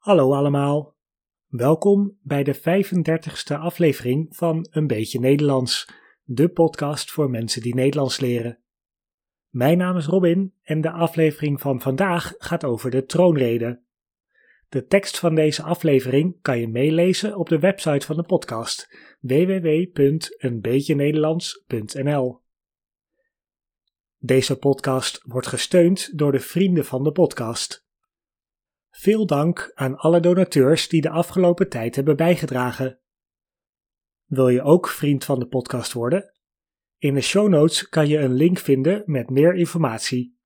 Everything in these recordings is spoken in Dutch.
Hallo allemaal. Welkom bij de 35ste aflevering van Een beetje Nederlands, de podcast voor mensen die Nederlands leren. Mijn naam is Robin en de aflevering van vandaag gaat over de troonrede. De tekst van deze aflevering kan je meelezen op de website van de podcast www.eenbeetjenederlands.nl. Deze podcast wordt gesteund door de vrienden van de podcast. Veel dank aan alle donateurs die de afgelopen tijd hebben bijgedragen. Wil je ook vriend van de podcast worden? In de show notes kan je een link vinden met meer informatie.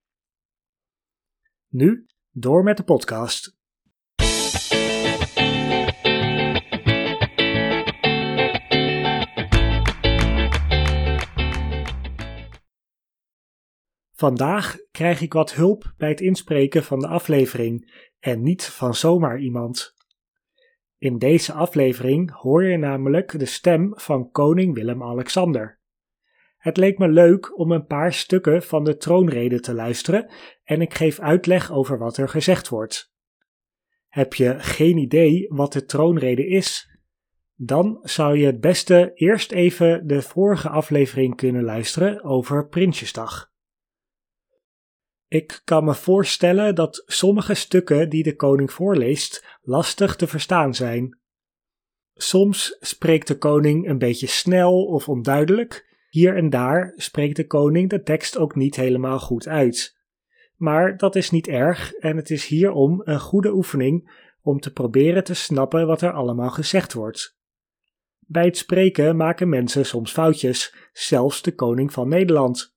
Nu door met de podcast. Vandaag krijg ik wat hulp bij het inspreken van de aflevering en niet van zomaar iemand. In deze aflevering hoor je namelijk de stem van koning Willem-Alexander. Het leek me leuk om een paar stukken van de troonrede te luisteren en ik geef uitleg over wat er gezegd wordt. Heb je geen idee wat de troonrede is? Dan zou je het beste eerst even de vorige aflevering kunnen luisteren over Prinsjesdag. Ik kan me voorstellen dat sommige stukken die de koning voorleest lastig te verstaan zijn. Soms spreekt de koning een beetje snel of onduidelijk, hier en daar spreekt de koning de tekst ook niet helemaal goed uit. Maar dat is niet erg en het is hierom een goede oefening om te proberen te snappen wat er allemaal gezegd wordt. Bij het spreken maken mensen soms foutjes, zelfs de koning van Nederland.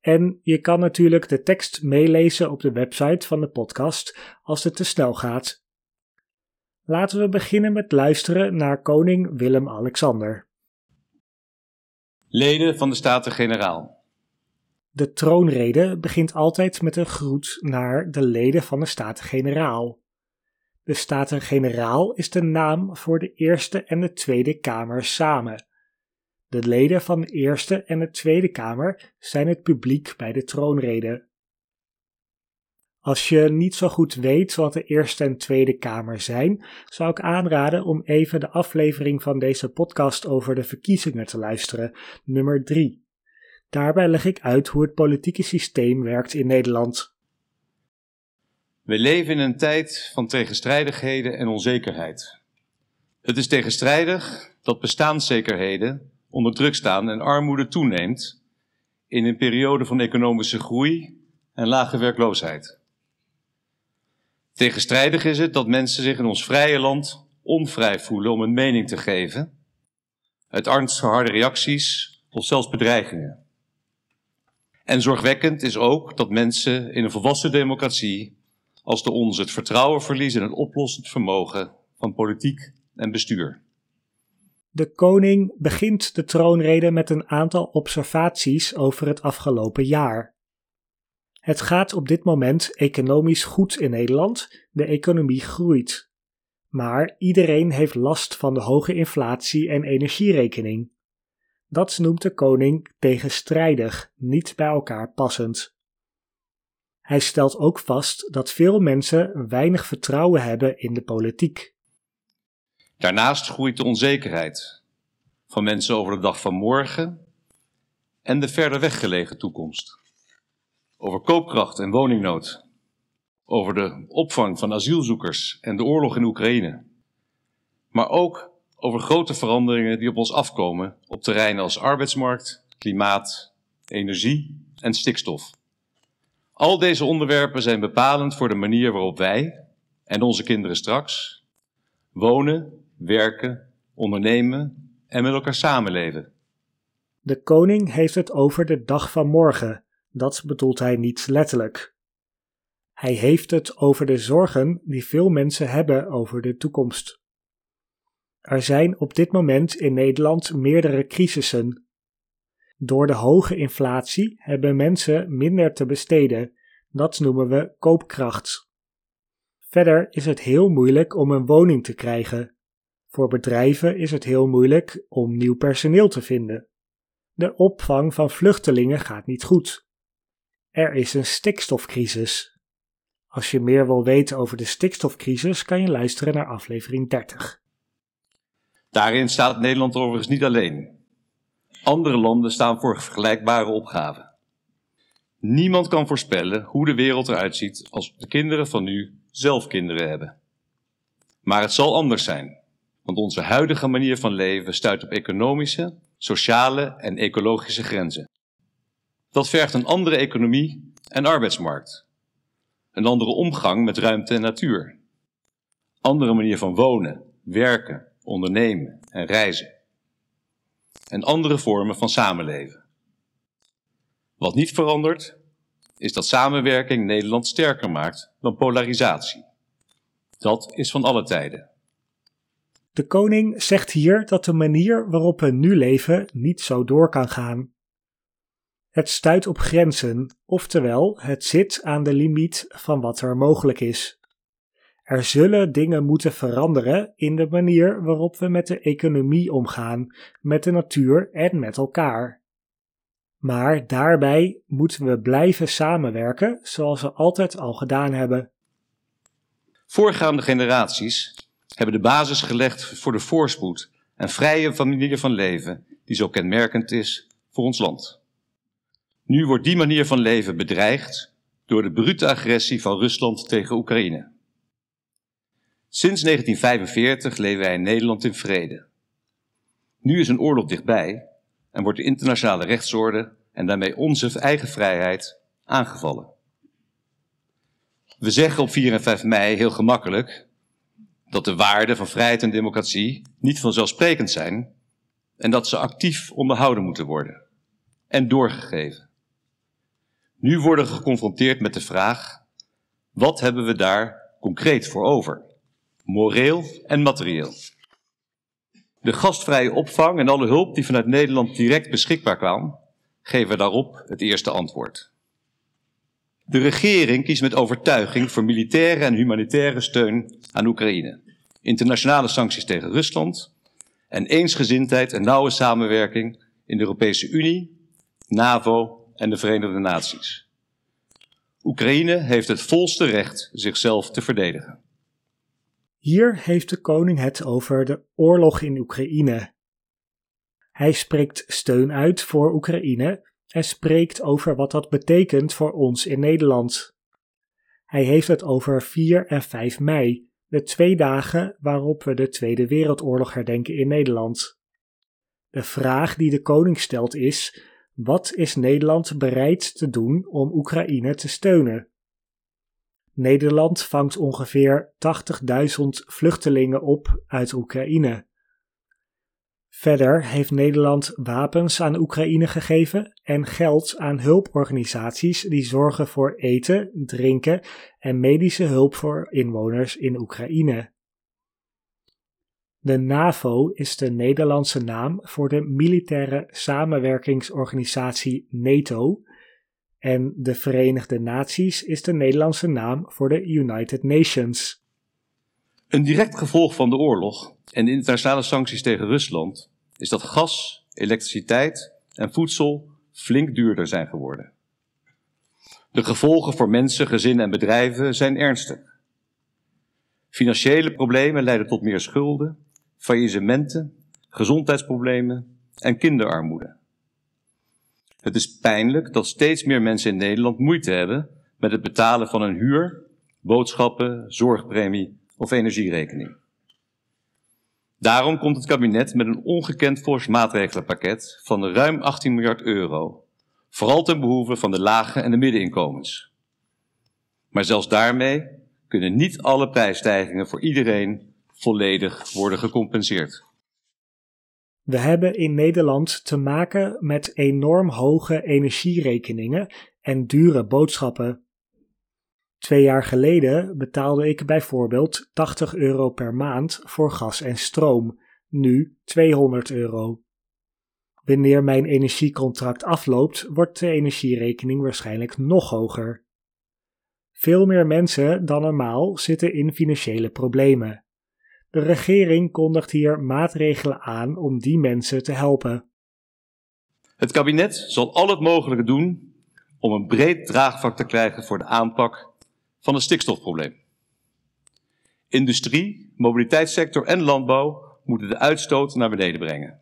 En je kan natuurlijk de tekst meelezen op de website van de podcast als het te snel gaat. Laten we beginnen met luisteren naar koning Willem-Alexander. Leden van de Staten-Generaal. De troonrede begint altijd met een groet naar de leden van de Staten-Generaal. De Staten-Generaal is de naam voor de Eerste en de Tweede Kamer samen. De leden van de Eerste en de Tweede Kamer zijn het publiek bij de troonrede. Als je niet zo goed weet wat de Eerste en Tweede Kamer zijn, zou ik aanraden om even de aflevering van deze podcast over de verkiezingen te luisteren, nummer 3. Daarbij leg ik uit hoe het politieke systeem werkt in Nederland. We leven in een tijd van tegenstrijdigheden en onzekerheid. Het is tegenstrijdig dat bestaanszekerheden onder druk staan en armoede toeneemt in een periode van economische groei en lage werkloosheid. Tegenstrijdig is het dat mensen zich in ons vrije land onvrij voelen om een mening te geven, uit angst voor harde reacties of zelfs bedreigingen. En zorgwekkend is ook dat mensen in een volwassen democratie als de onze het vertrouwen verliezen in het oplossend vermogen van politiek en bestuur. De koning begint de troonrede met een aantal observaties over het afgelopen jaar. Het gaat op dit moment economisch goed in Nederland, de economie groeit. Maar iedereen heeft last van de hoge inflatie en energierekening. Dat noemt de koning tegenstrijdig, niet bij elkaar passend. Hij stelt ook vast dat veel mensen weinig vertrouwen hebben in de politiek. Daarnaast groeit de onzekerheid van mensen over de dag van morgen en de verder weggelegen toekomst. Over koopkracht en woningnood. Over de opvang van asielzoekers en de oorlog in Oekraïne. Maar ook over grote veranderingen die op ons afkomen op terreinen als arbeidsmarkt, klimaat, energie en stikstof. Al deze onderwerpen zijn bepalend voor de manier waarop wij en onze kinderen straks wonen, werken, ondernemen en met elkaar samenleven. De koning heeft het over de dag van morgen. Dat bedoelt hij niet letterlijk. Hij heeft het over de zorgen die veel mensen hebben over de toekomst. Er zijn op dit moment in Nederland meerdere crisissen. Door de hoge inflatie hebben mensen minder te besteden. Dat noemen we koopkracht. Verder is het heel moeilijk om een woning te krijgen. Voor bedrijven is het heel moeilijk om nieuw personeel te vinden. De opvang van vluchtelingen gaat niet goed. Er is een stikstofcrisis. Als je meer wil weten over de stikstofcrisis, kan je luisteren naar aflevering 30. Daarin staat Nederland overigens niet alleen. Andere landen staan voor vergelijkbare opgaven. Niemand kan voorspellen hoe de wereld eruit ziet als de kinderen van nu zelf kinderen hebben. Maar het zal anders zijn, want onze huidige manier van leven stuit op economische, sociale en ecologische grenzen. Dat vergt een andere economie en arbeidsmarkt, een andere omgang met ruimte en natuur, andere manier van wonen, werken, ondernemen en reizen, en andere vormen van samenleven. Wat niet verandert, is dat samenwerking Nederland sterker maakt dan polarisatie. Dat is van alle tijden. De koning zegt hier dat de manier waarop we nu leven niet zo door kan gaan. Het stuit op grenzen, oftewel het zit aan de limiet van wat er mogelijk is. Er zullen dingen moeten veranderen in de manier waarop we met de economie omgaan, met de natuur en met elkaar. Maar daarbij moeten we blijven samenwerken zoals we altijd al gedaan hebben. Voorgaande generaties hebben de basis gelegd voor de voorspoed en vrije manier van leven die zo kenmerkend is voor ons land. Nu wordt die manier van leven bedreigd door de brute agressie van Rusland tegen Oekraïne. Sinds 1945 leven wij in Nederland in vrede. Nu is een oorlog dichtbij en wordt de internationale rechtsorde en daarmee onze eigen vrijheid aangevallen. We zeggen op 4 en 5 mei heel gemakkelijk dat de waarden van vrijheid en democratie niet vanzelfsprekend zijn en dat ze actief onderhouden moeten worden en doorgegeven. Nu worden we geconfronteerd met de vraag: wat hebben we daar concreet voor over? Moreel en materieel. De gastvrije opvang en alle hulp die vanuit Nederland direct beschikbaar kwam, geven daarop het eerste antwoord. De regering kiest met overtuiging voor militaire en humanitaire steun aan Oekraïne, internationale sancties tegen Rusland en eensgezindheid en nauwe samenwerking in de Europese Unie, NAVO en de Verenigde Naties. Oekraïne heeft het volste recht zichzelf te verdedigen. Hier heeft de koning het over de oorlog in Oekraïne. Hij spreekt steun uit voor Oekraïne en spreekt over wat dat betekent voor ons in Nederland. Hij heeft het over 4 en 5 mei, de twee dagen waarop we de Tweede Wereldoorlog herdenken in Nederland. De vraag die de koning stelt is: wat is Nederland bereid te doen om Oekraïne te steunen? Nederland vangt ongeveer 80.000 vluchtelingen op uit Oekraïne. Verder heeft Nederland wapens aan Oekraïne gegeven en geld aan hulporganisaties die zorgen voor eten, drinken en medische hulp voor inwoners in Oekraïne. De NAVO is de Nederlandse naam voor de militaire samenwerkingsorganisatie NATO en de Verenigde Naties is de Nederlandse naam voor de United Nations. Een direct gevolg van de oorlog en de internationale sancties tegen Rusland is dat gas, elektriciteit en voedsel flink duurder zijn geworden. De gevolgen voor mensen, gezinnen en bedrijven zijn ernstig. Financiële problemen leiden tot meer schulden, faillissementen, gezondheidsproblemen en kinderarmoede. Het is pijnlijk dat steeds meer mensen in Nederland moeite hebben met het betalen van een huur, boodschappen, zorgpremie of energierekening. Daarom komt het kabinet met een ongekend fors maatregelenpakket van ruim 18 miljard euro, vooral ten behoeve van de lage en de middeninkomens. Maar zelfs daarmee kunnen niet alle prijsstijgingen voor iedereen volledig worden gecompenseerd. We hebben in Nederland te maken met enorm hoge energierekeningen en dure boodschappen. Twee jaar geleden betaalde ik bijvoorbeeld 80 euro per maand voor gas en stroom, nu 200 euro. Wanneer mijn energiecontract afloopt, wordt de energierekening waarschijnlijk nog hoger. Veel meer mensen dan normaal zitten in financiële problemen. De regering kondigt hier maatregelen aan om die mensen te helpen. Het kabinet zal al het mogelijke doen om een breed draagvlak te krijgen voor de aanpak van het stikstofprobleem. Industrie, mobiliteitssector en landbouw moeten de uitstoot naar beneden brengen.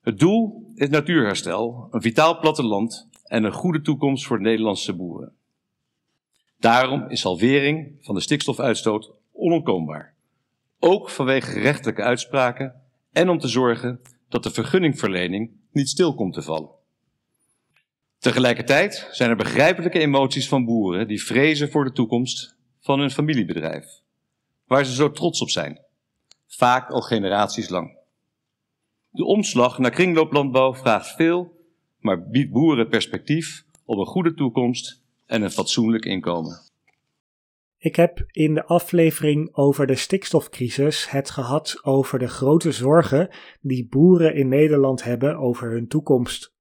Het doel is natuurherstel, een vitaal platteland en een goede toekomst voor de Nederlandse boeren. Daarom is halvering van de stikstofuitstoot onontkoombaar. Ook vanwege gerechtelijke uitspraken en om te zorgen dat de vergunningverlening niet stil komt te vallen. Tegelijkertijd zijn er begrijpelijke emoties van boeren die vrezen voor de toekomst van hun familiebedrijf, waar ze zo trots op zijn, vaak al generaties lang. De omslag naar kringlooplandbouw vraagt veel, maar biedt boeren perspectief op een goede toekomst en een fatsoenlijk inkomen. Ik heb in de aflevering over de stikstofcrisis het gehad over de grote zorgen die boeren in Nederland hebben over hun toekomst.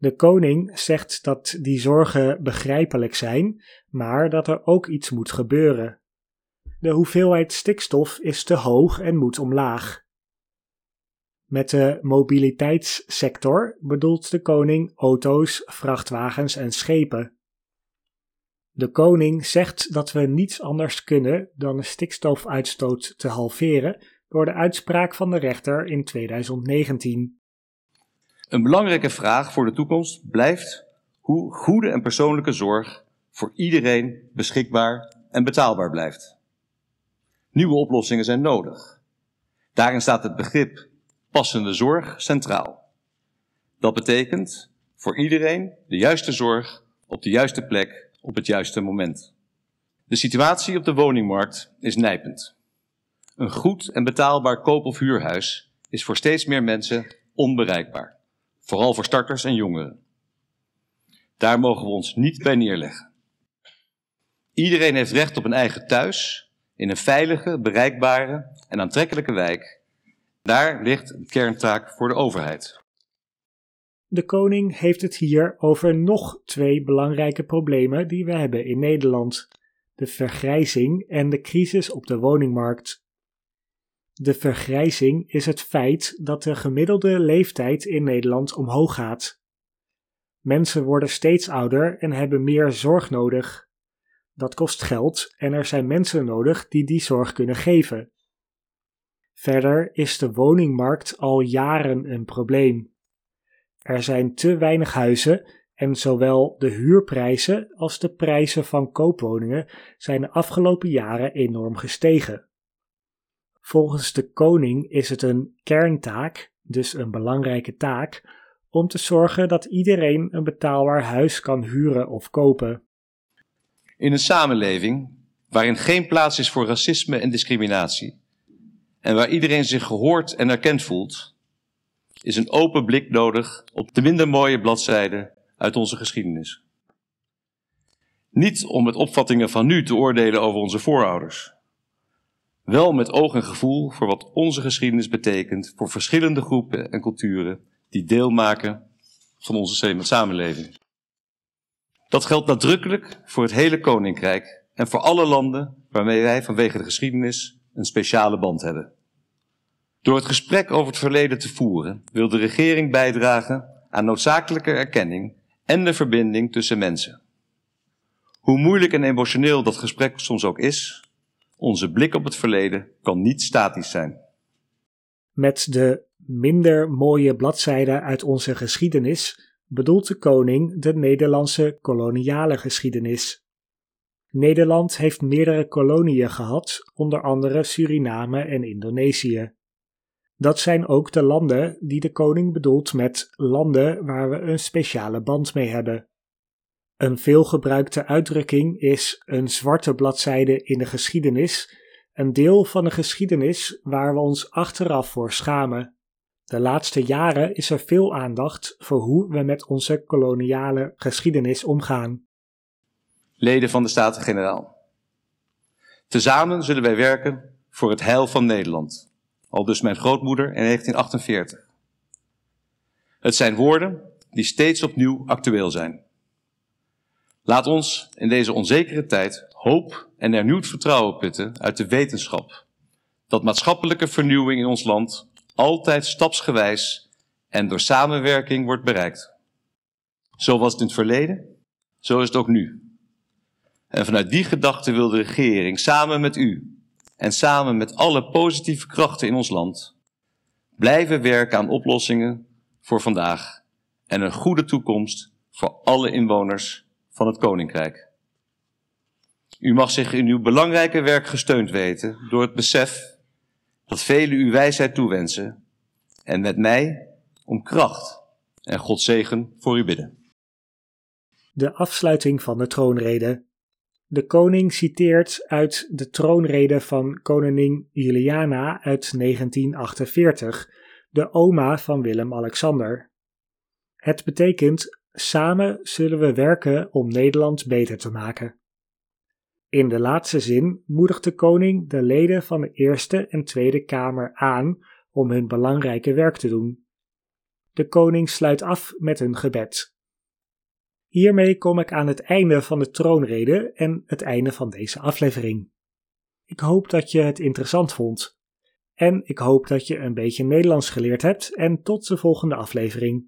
De koning zegt dat die zorgen begrijpelijk zijn, maar dat er ook iets moet gebeuren. De hoeveelheid stikstof is te hoog en moet omlaag. Met de mobiliteitssector bedoelt de koning auto's, vrachtwagens en schepen. De koning zegt dat we niets anders kunnen dan de stikstofuitstoot te halveren door de uitspraak van de rechter in 2019. Een belangrijke vraag voor de toekomst blijft hoe goede en persoonlijke zorg voor iedereen beschikbaar en betaalbaar blijft. Nieuwe oplossingen zijn nodig. Daarin staat het begrip passende zorg centraal. Dat betekent voor iedereen de juiste zorg op de juiste plek op het juiste moment. De situatie op de woningmarkt is nijpend. Een goed en betaalbaar koop- of huurhuis is voor steeds meer mensen onbereikbaar, vooral voor starters en jongeren. Daar mogen we ons niet bij neerleggen. Iedereen heeft recht op een eigen thuis, in een veilige, bereikbare en aantrekkelijke wijk. Daar ligt een kerntaak voor de overheid. De koning heeft het hier over nog twee belangrijke problemen die we hebben in Nederland: de vergrijzing en de crisis op de woningmarkt. De vergrijzing is het feit dat de gemiddelde leeftijd in Nederland omhoog gaat. Mensen worden steeds ouder en hebben meer zorg nodig. Dat kost geld en er zijn mensen nodig die die zorg kunnen geven. Verder is de woningmarkt al jaren een probleem. Er zijn te weinig huizen en zowel de huurprijzen als de prijzen van koopwoningen zijn de afgelopen jaren enorm gestegen. Volgens de koning is het een kerntaak, dus een belangrijke taak, om te zorgen dat iedereen een betaalbaar huis kan huren of kopen. In een samenleving waarin geen plaats is voor racisme en discriminatie en waar iedereen zich gehoord en erkend voelt, is een open blik nodig op de minder mooie bladzijden uit onze geschiedenis. Niet om met opvattingen van nu te oordelen over onze voorouders. Wel met oog en gevoel voor wat onze geschiedenis betekent voor verschillende groepen en culturen die deel maken van onze samenleving. Dat geldt nadrukkelijk voor het hele Koninkrijk en voor alle landen waarmee wij vanwege de geschiedenis een speciale band hebben. Door het gesprek over het verleden te voeren, wil de regering bijdragen aan noodzakelijke erkenning en de verbinding tussen mensen. Hoe moeilijk en emotioneel dat gesprek soms ook is, onze blik op het verleden kan niet statisch zijn. Met de minder mooie bladzijden uit onze geschiedenis bedoelt de koning de Nederlandse koloniale geschiedenis. Nederland heeft meerdere koloniën gehad, onder andere Suriname en Indonesië. Dat zijn ook de landen die de koning bedoelt met landen waar we een speciale band mee hebben. Een veelgebruikte uitdrukking is een zwarte bladzijde in de geschiedenis, een deel van de geschiedenis waar we ons achteraf voor schamen. De laatste jaren is er veel aandacht voor hoe we met onze koloniale geschiedenis omgaan. Leden van de Staten-Generaal. Tezamen zullen wij werken voor het heil van Nederland al dus mijn grootmoeder in 1948. Het zijn woorden die steeds opnieuw actueel zijn. Laat ons in deze onzekere tijd hoop en hernieuwd vertrouwen putten uit de wetenschap dat maatschappelijke vernieuwing in ons land altijd stapsgewijs en door samenwerking wordt bereikt. Zo was het in het verleden, zo is het ook nu. En vanuit die gedachte wil de regering samen met u en samen met alle positieve krachten in ons land blijven werken aan oplossingen voor vandaag en een goede toekomst voor alle inwoners van het Koninkrijk. U mag zich in uw belangrijke werk gesteund weten door het besef dat velen u wijsheid toewensen en met mij om kracht en God zegen voor u bidden. De afsluiting van de troonrede. De koning citeert uit de troonrede van koningin Juliana uit 1948, de oma van Willem-Alexander. Het betekent: samen zullen we werken om Nederland beter te maken. In de laatste zin moedigt de koning de leden van de Eerste en Tweede Kamer aan om hun belangrijke werk te doen. De koning sluit af met een gebed. Hiermee kom ik aan het einde van de troonrede en het einde van deze aflevering. Ik hoop dat je het interessant vond. En ik hoop dat je een beetje Nederlands geleerd hebt en tot de volgende aflevering.